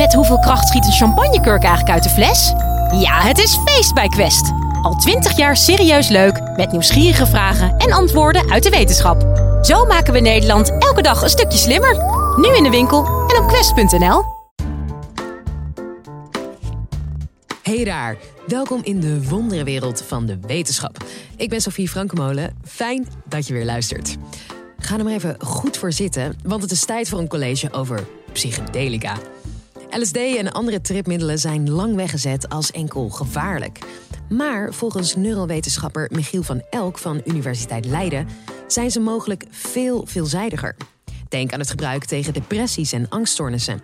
Met hoeveel kracht schiet een champagnekurk eigenlijk uit de fles? Ja, het is feest bij Quest. Al twintig jaar serieus leuk, met nieuwsgierige vragen en antwoorden uit de wetenschap. Zo maken we Nederland elke dag een stukje slimmer. Nu in de winkel en op quest.nl. Hey daar, welkom in de wonderenwereld van de wetenschap. Ik ben Sofie Frankemolen, fijn dat je weer luistert. Ga er maar even goed voor zitten, want het is tijd voor een college over psychedelica. LSD en andere tripmiddelen zijn lang weggezet als enkel gevaarlijk. Maar volgens neurowetenschapper Michiel van Elk van Universiteit Leiden zijn ze mogelijk veel veelzijdiger. Denk aan het gebruik tegen depressies en angststoornissen.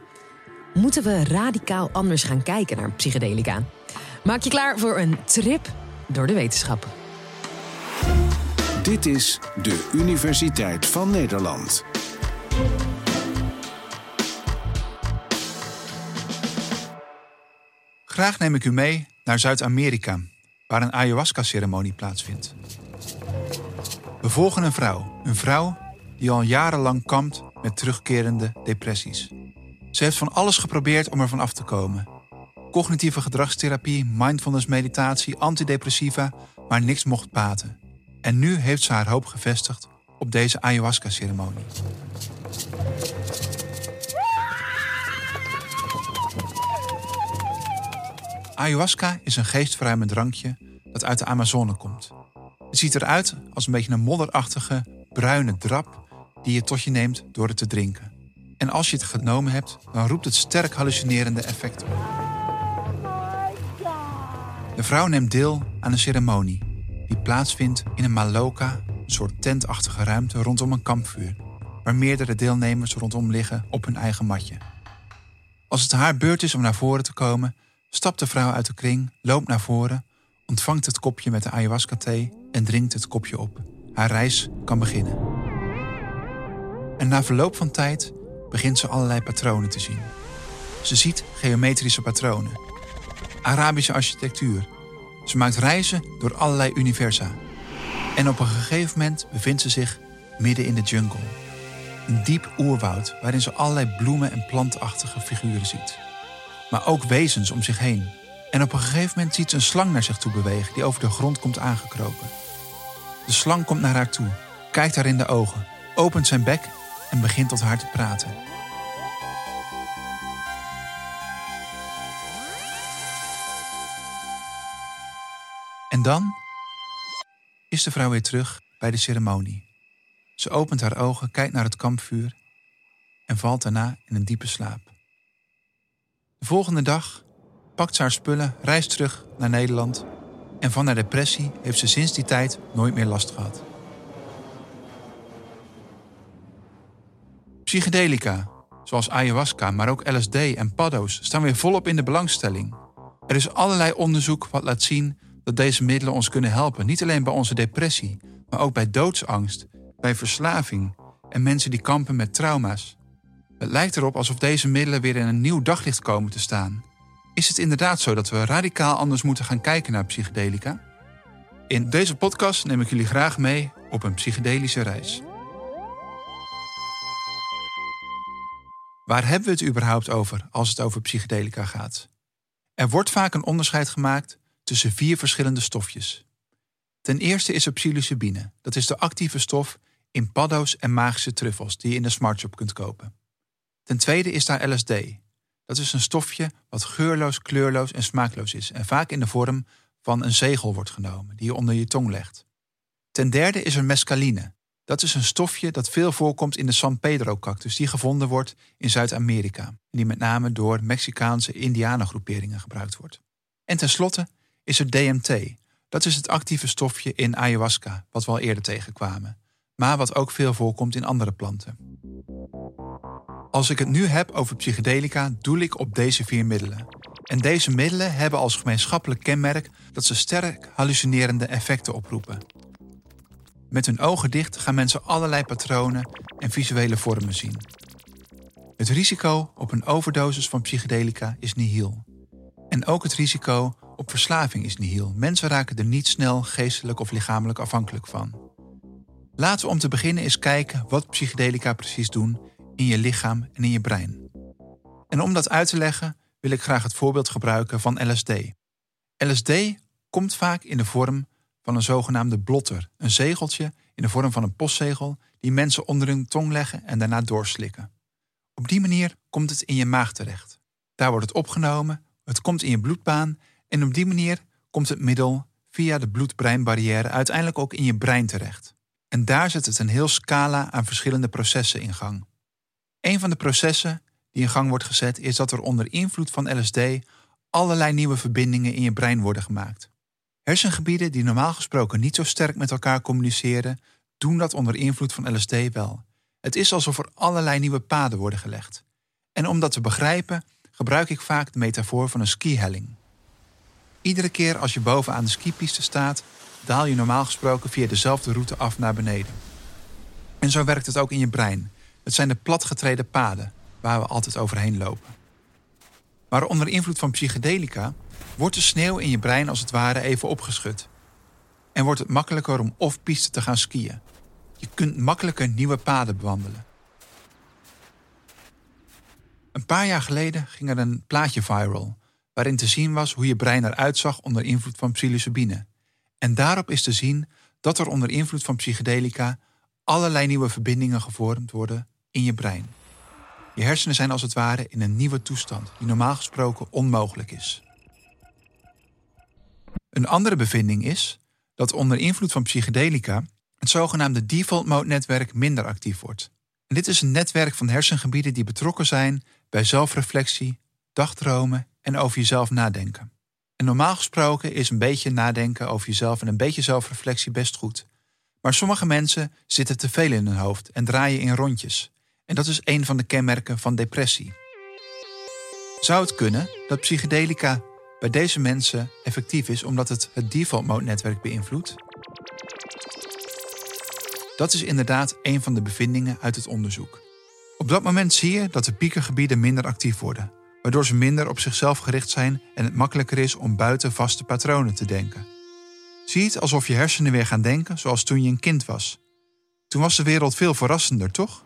Moeten we radicaal anders gaan kijken naar psychedelica? Maak je klaar voor een trip door de wetenschap. Dit is de Universiteit van Nederland. Graag neem ik u mee naar Zuid-Amerika, waar een ayahuasca-ceremonie plaatsvindt. We volgen een vrouw, een vrouw die al jarenlang kampt met terugkerende depressies. Ze heeft van alles geprobeerd om ervan af te komen. Cognitieve gedragstherapie, mindfulness meditatie, antidepressiva, maar niks mocht baten. En nu heeft ze haar hoop gevestigd op deze ayahuasca-ceremonie. Ayahuasca is een geestverruimend drankje dat uit de Amazone komt. Het ziet eruit als een beetje een modderachtige, bruine drap die je tot je neemt door het te drinken. En als je het genomen hebt, dan roept het sterk hallucinerende effecten op. De vrouw neemt deel aan een ceremonie die plaatsvindt in een maloka, een soort tentachtige ruimte rondom een kampvuur, waar meerdere deelnemers rondom liggen op hun eigen matje. Als het haar beurt is om naar voren te komen, stapt de vrouw uit de kring, loopt naar voren, ontvangt het kopje met de ayahuasca-thee en drinkt het kopje op. Haar reis kan beginnen. En na verloop van tijd begint ze allerlei patronen te zien. Ze ziet geometrische patronen, Arabische architectuur. Ze maakt reizen door allerlei universa. En op een gegeven moment bevindt ze zich midden in de jungle. Een diep oerwoud waarin ze allerlei bloemen en plantachtige figuren ziet maar ook wezens om zich heen. En op een gegeven moment ziet ze een slang naar zich toe bewegen die over de grond komt aangekropen. De slang komt naar haar toe, kijkt haar in de ogen, opent zijn bek en begint tot haar te praten. En dan is de vrouw weer terug bij de ceremonie. Ze opent haar ogen, kijkt naar het kampvuur en valt daarna in een diepe slaap. De volgende dag pakt ze haar spullen, reist terug naar Nederland en van haar depressie heeft ze sinds die tijd nooit meer last gehad. Psychedelica, zoals ayahuasca, maar ook LSD en paddo's, staan weer volop in de belangstelling. Er is allerlei onderzoek wat laat zien dat deze middelen ons kunnen helpen, niet alleen bij onze depressie, maar ook bij doodsangst, bij verslaving en mensen die kampen met trauma's. Het lijkt erop alsof deze middelen weer in een nieuw daglicht komen te staan. Is het inderdaad zo dat we radicaal anders moeten gaan kijken naar psychedelica? In deze podcast neem ik jullie graag mee op een psychedelische reis. Waar hebben we het überhaupt over als het over psychedelica gaat? Er wordt vaak een onderscheid gemaakt tussen vier verschillende stofjes. Ten eerste is er psilocybine. Dat is de actieve stof in paddo's en magische truffels die je in de smartshop kunt kopen. Ten tweede is daar LSD. Dat is een stofje wat geurloos, kleurloos en smaakloos is en vaak in de vorm van een zegel wordt genomen die je onder je tong legt. Ten derde is er mescaline. Dat is een stofje dat veel voorkomt in de San Pedro-cactus die gevonden wordt in Zuid-Amerika en die met name door Mexicaanse indianengroeperingen gebruikt wordt. En tenslotte is er DMT. Dat is het actieve stofje in ayahuasca, wat we al eerder tegenkwamen, maar wat ook veel voorkomt in andere planten. Als ik het nu heb over psychedelica, doel ik op deze vier middelen. En deze middelen hebben als gemeenschappelijk kenmerk dat ze sterk hallucinerende effecten oproepen. Met hun ogen dicht gaan mensen allerlei patronen en visuele vormen zien. Het risico op een overdosis van psychedelica is nihil. En ook het risico op verslaving is nihil. Mensen raken er niet snel geestelijk of lichamelijk afhankelijk van. Laten we om te beginnen eens kijken wat psychedelica precies doen in je lichaam en in je brein. En om dat uit te leggen wil ik graag het voorbeeld gebruiken van LSD. LSD komt vaak in de vorm van een zogenaamde blotter, een zegeltje in de vorm van een postzegel die mensen onder hun tong leggen en daarna doorslikken. Op die manier komt het in je maag terecht. Daar wordt het opgenomen, het komt in je bloedbaan en op die manier komt het middel via de bloed-breinbarrière uiteindelijk ook in je brein terecht. En daar zet het een heel scala aan verschillende processen in gang. Een van de processen die in gang wordt gezet is dat er onder invloed van LSD allerlei nieuwe verbindingen in je brein worden gemaakt. Hersengebieden die normaal gesproken niet zo sterk met elkaar communiceren, doen dat onder invloed van LSD wel. Het is alsof er allerlei nieuwe paden worden gelegd. En om dat te begrijpen, gebruik ik vaak de metafoor van een skihelling. Iedere keer als je bovenaan de skipiste staat, daal je normaal gesproken via dezelfde route af naar beneden. En zo werkt het ook in je brein. Het zijn de platgetreden paden waar we altijd overheen lopen. Maar onder invloed van psychedelica wordt de sneeuw in je brein als het ware even opgeschud. En wordt het makkelijker om off-piste te gaan skiën. Je kunt makkelijker nieuwe paden bewandelen. Een paar jaar geleden ging er een plaatje viral waarin te zien was hoe je brein eruit zag onder invloed van psilocybine. En daarop is te zien dat er onder invloed van psychedelica allerlei nieuwe verbindingen gevormd worden in je brein. Je hersenen zijn als het ware in een nieuwe toestand die normaal gesproken onmogelijk is. Een andere bevinding is dat onder invloed van psychedelica het zogenaamde default mode netwerk minder actief wordt. En dit is een netwerk van hersengebieden die betrokken zijn bij zelfreflectie, dagdromen en over jezelf nadenken. En normaal gesproken is een beetje nadenken over jezelf en een beetje zelfreflectie best goed. Maar sommige mensen zitten te veel in hun hoofd en draaien in rondjes. En dat is een van de kenmerken van depressie. Zou het kunnen dat psychedelica bij deze mensen effectief is omdat het het default mode netwerk beïnvloedt? Dat is inderdaad een van de bevindingen uit het onderzoek. Op dat moment zie je dat de piekergebieden minder actief worden, waardoor ze minder op zichzelf gericht zijn en het makkelijker is om buiten vaste patronen te denken. Zie het alsof je hersenen weer gaan denken zoals toen je een kind was. Toen was de wereld veel verrassender, toch?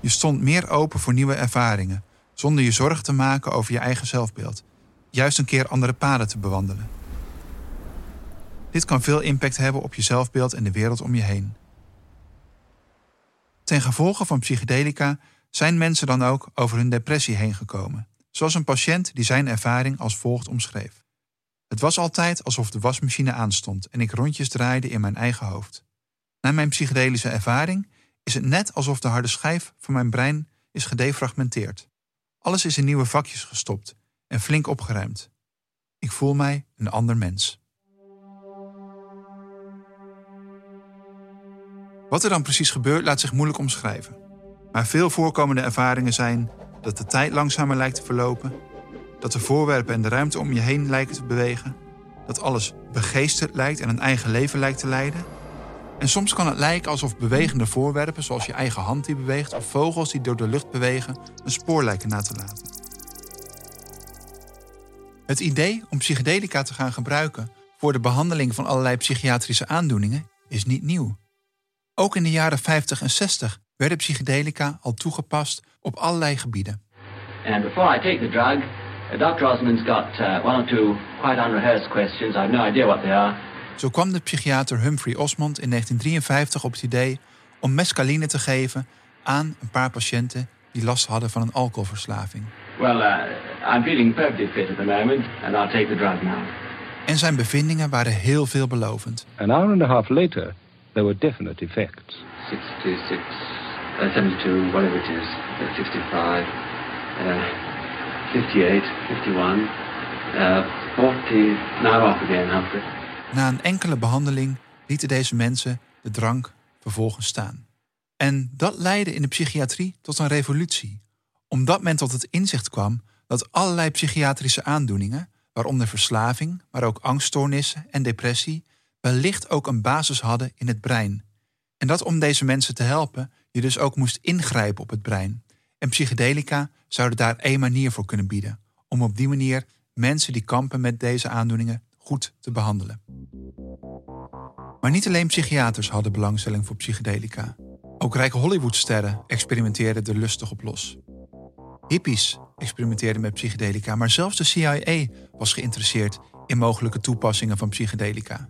Je stond meer open voor nieuwe ervaringen, zonder je zorgen te maken over je eigen zelfbeeld. Juist een keer andere paden te bewandelen. Dit kan veel impact hebben op je zelfbeeld en de wereld om je heen. Ten gevolge van psychedelica zijn mensen dan ook over hun depressie heen gekomen, zoals een patiënt die zijn ervaring als volgt omschreef. Het was altijd alsof de wasmachine aanstond en ik rondjes draaide in mijn eigen hoofd. Na mijn psychedelische ervaring is het net alsof de harde schijf van mijn brein is gedefragmenteerd. Alles is in nieuwe vakjes gestopt en flink opgeruimd. Ik voel mij een ander mens. Wat er dan precies gebeurt laat zich moeilijk omschrijven. Maar veel voorkomende ervaringen zijn dat de tijd langzamer lijkt te verlopen, dat de voorwerpen en de ruimte om je heen lijken te bewegen, dat alles begeesterd lijkt en een eigen leven lijkt te leiden. En soms kan het lijken alsof bewegende voorwerpen, zoals je eigen hand die beweegt, of vogels die door de lucht bewegen, een spoor lijken na te laten. Het idee om psychedelica te gaan gebruiken voor de behandeling van allerlei psychiatrische aandoeningen is niet nieuw. Ook in de jaren 50 en 60 werden psychedelica al toegepast op allerlei gebieden. Drug, Dr. Osmond's got uh, one or two quite unrehearsed questions. I have no idea what they are. Zo kwam de psychiater Humphrey Osmond in 1953 op het idee om mescaline te geven aan een paar patiënten die last hadden van een alcoholverslaving. Well, uh, I'm feeling perfectly fit at the moment, and I'll take the drug now. En zijn bevindingen waren heel veelbelovend. An hour and a half later, there were definite effects. 66, uh, 72, whatever it is, uh, 65, uh, 58, 51, uh, 40, now off again, Humphrey. Na een enkele behandeling lieten deze mensen de drank vervolgens staan. En dat leidde in de psychiatrie tot een revolutie, omdat men tot het inzicht kwam dat allerlei psychiatrische aandoeningen, waaronder verslaving, maar ook angststoornissen en depressie, wellicht ook een basis hadden in het brein. En dat om deze mensen te helpen, je dus ook moest ingrijpen op het brein. En psychedelica zouden daar één manier voor kunnen bieden, om op die manier mensen die kampen met deze aandoeningen goed te behandelen. Maar niet alleen psychiaters hadden belangstelling voor psychedelica. Ook rijke Hollywoodsterren experimenteerden er lustig op los. Hippies experimenteerden met psychedelica, maar zelfs de CIA was geïnteresseerd in mogelijke toepassingen van psychedelica.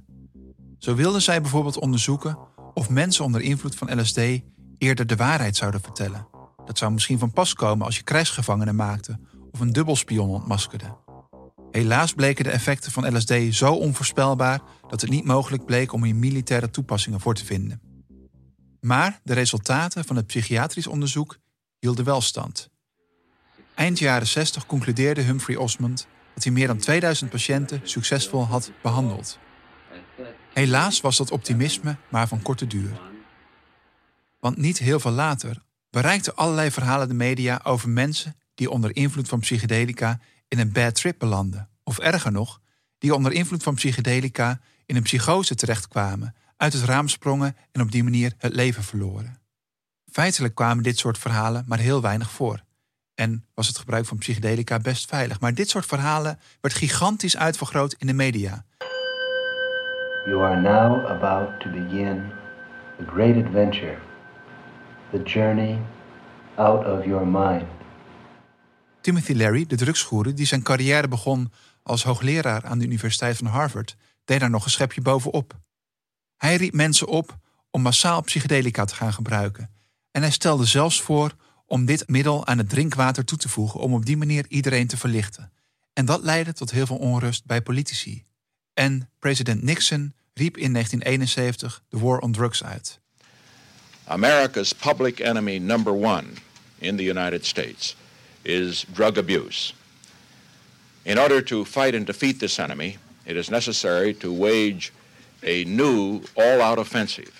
Zo wilden zij bijvoorbeeld onderzoeken of mensen onder invloed van LSD eerder de waarheid zouden vertellen. Dat zou misschien van pas komen als je krijgsgevangenen maakte of een dubbelspion ontmaskerde. Helaas bleken de effecten van LSD zo onvoorspelbaar dat het niet mogelijk bleek om hier militaire toepassingen voor te vinden. Maar de resultaten van het psychiatrisch onderzoek hielden wel stand. Eind jaren 60 concludeerde Humphrey Osmond dat hij meer dan 2000 patiënten succesvol had behandeld. Helaas was dat optimisme maar van korte duur. Want niet heel veel later bereikten allerlei verhalen de media over mensen die onder invloed van psychedelica in een bad trip belanden. Of erger nog, die onder invloed van psychedelica in een psychose terechtkwamen, uit het raam sprongen en op die manier het leven verloren. Feitelijk kwamen dit soort verhalen maar heel weinig voor. En was het gebruik van psychedelica best veilig. Maar dit soort verhalen werd gigantisch uitvergroot in de media. You are now about to begin the great adventure, the journey out of your mind. Timothy Leary, de drugsgoeroe die zijn carrière begon als hoogleraar aan de Universiteit van Harvard, deed daar nog een schepje bovenop. Hij riep mensen op om massaal psychedelica te gaan gebruiken. En hij stelde zelfs voor om dit middel aan het drinkwater toe te voegen om op die manier iedereen te verlichten. En dat leidde tot heel veel onrust bij politici. En president Nixon riep in 1971 de war on drugs uit. America's public enemy number one in the United States is drug abuse. In order to fight and defeat this enemy, it is necessary to wage a new all-out offensive.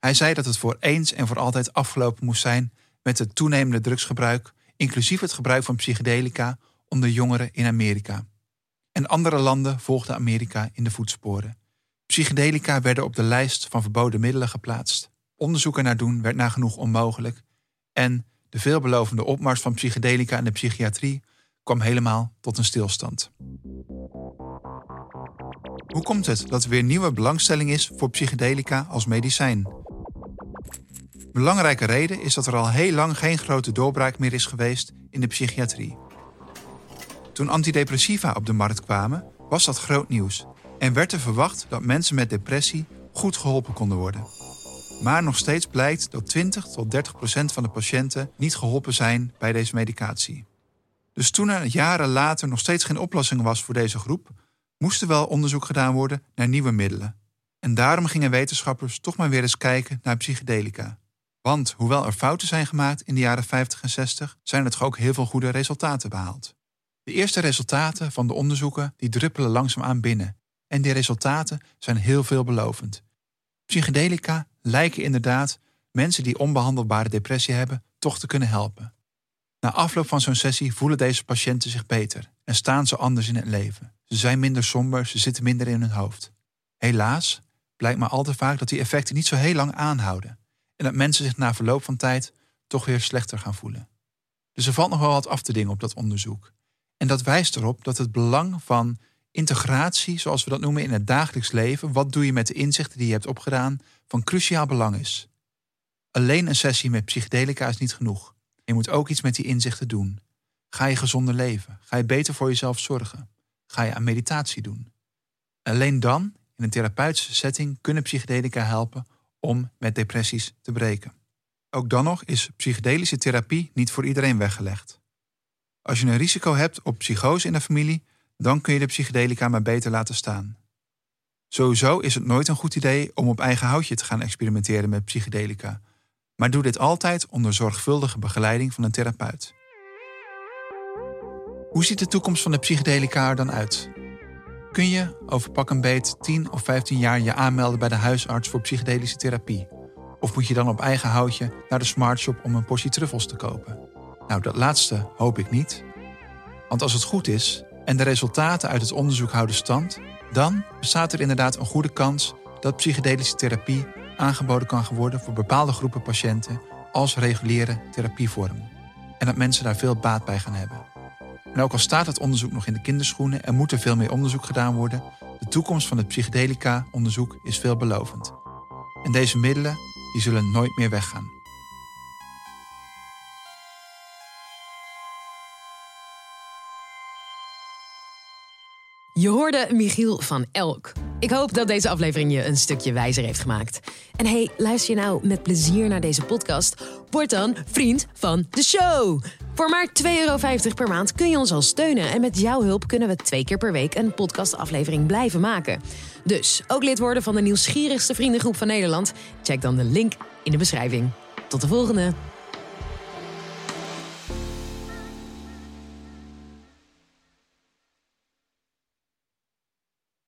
Hij zei dat het voor eens en voor altijd afgelopen moest zijn met het toenemende drugsgebruik, inclusief het gebruik van psychedelica onder jongeren in Amerika. En andere landen volgden Amerika in de voetsporen. Psychedelica werden op de lijst van verboden middelen geplaatst. Onderzoek naar doen werd nagenoeg onmogelijk. En de veelbelovende opmars van psychedelica in de psychiatrie kwam helemaal tot een stilstand. Hoe komt het dat er weer nieuwe belangstelling is voor psychedelica als medicijn? Belangrijke reden is dat er al heel lang geen grote doorbraak meer is geweest in de psychiatrie. Toen antidepressiva op de markt kwamen, was dat groot nieuws en werd er verwacht dat mensen met depressie goed geholpen konden worden. Maar nog steeds blijkt dat 20 tot 30 procent van de patiënten niet geholpen zijn bij deze medicatie. Dus toen er jaren later nog steeds geen oplossing was voor deze groep, moest er wel onderzoek gedaan worden naar nieuwe middelen. En daarom gingen wetenschappers toch maar weer eens kijken naar psychedelica. Want hoewel er fouten zijn gemaakt in de jaren 50 en 60, zijn er toch ook heel veel goede resultaten behaald. De eerste resultaten van de onderzoeken die druppelen langzaamaan binnen. En die resultaten zijn heel veelbelovend. Psychedelica lijken inderdaad mensen die onbehandelbare depressie hebben toch te kunnen helpen. Na afloop van zo'n sessie voelen deze patiënten zich beter en staan ze anders in het leven. Ze zijn minder somber, ze zitten minder in hun hoofd. Helaas blijkt maar al te vaak dat die effecten niet zo heel lang aanhouden en dat mensen zich na verloop van tijd toch weer slechter gaan voelen. Dus er valt nog wel wat af te dingen op dat onderzoek. En dat wijst erop dat het belang van integratie, zoals we dat noemen in het dagelijks leven, wat doe je met de inzichten die je hebt opgedaan, van cruciaal belang is. Alleen een sessie met psychedelica is niet genoeg. Je moet ook iets met die inzichten doen. Ga je gezonder leven? Ga je beter voor jezelf zorgen? Ga je aan meditatie doen? Alleen dan, in een therapeutische setting, kunnen psychedelica helpen om met depressies te breken. Ook dan nog is psychedelische therapie niet voor iedereen weggelegd. Als je een risico hebt op psychose in de familie, dan kun je de psychedelica maar beter laten staan. Sowieso is het nooit een goed idee om op eigen houtje te gaan experimenteren met psychedelica, maar doe dit altijd onder zorgvuldige begeleiding van een therapeut. Hoe ziet de toekomst van de psychedelica er dan uit? Kun je over pak een beet 10 of 15 jaar je aanmelden bij de huisarts voor psychedelische therapie? Of moet je dan op eigen houtje naar de smartshop om een portie truffels te kopen? Nou, dat laatste hoop ik niet. Want als het goed is en de resultaten uit het onderzoek houden stand, dan bestaat er inderdaad een goede kans dat psychedelische therapie aangeboden kan worden voor bepaalde groepen patiënten als reguliere therapievorm. En dat mensen daar veel baat bij gaan hebben. En ook al staat het onderzoek nog in de kinderschoenen en moet er veel meer onderzoek gedaan worden, de toekomst van het psychedelica-onderzoek is veelbelovend. En deze middelen die zullen nooit meer weggaan. Je hoorde Michiel van Elk. Ik hoop dat deze aflevering je een stukje wijzer heeft gemaakt. En hey, luister je nou met plezier naar deze podcast? Word dan vriend van de show. Voor maar 2,50 euro per maand kun je ons al steunen. En met jouw hulp kunnen we twee keer per week een podcastaflevering blijven maken. Dus ook lid worden van de nieuwsgierigste vriendengroep van Nederland? Check dan de link in de beschrijving. Tot de volgende!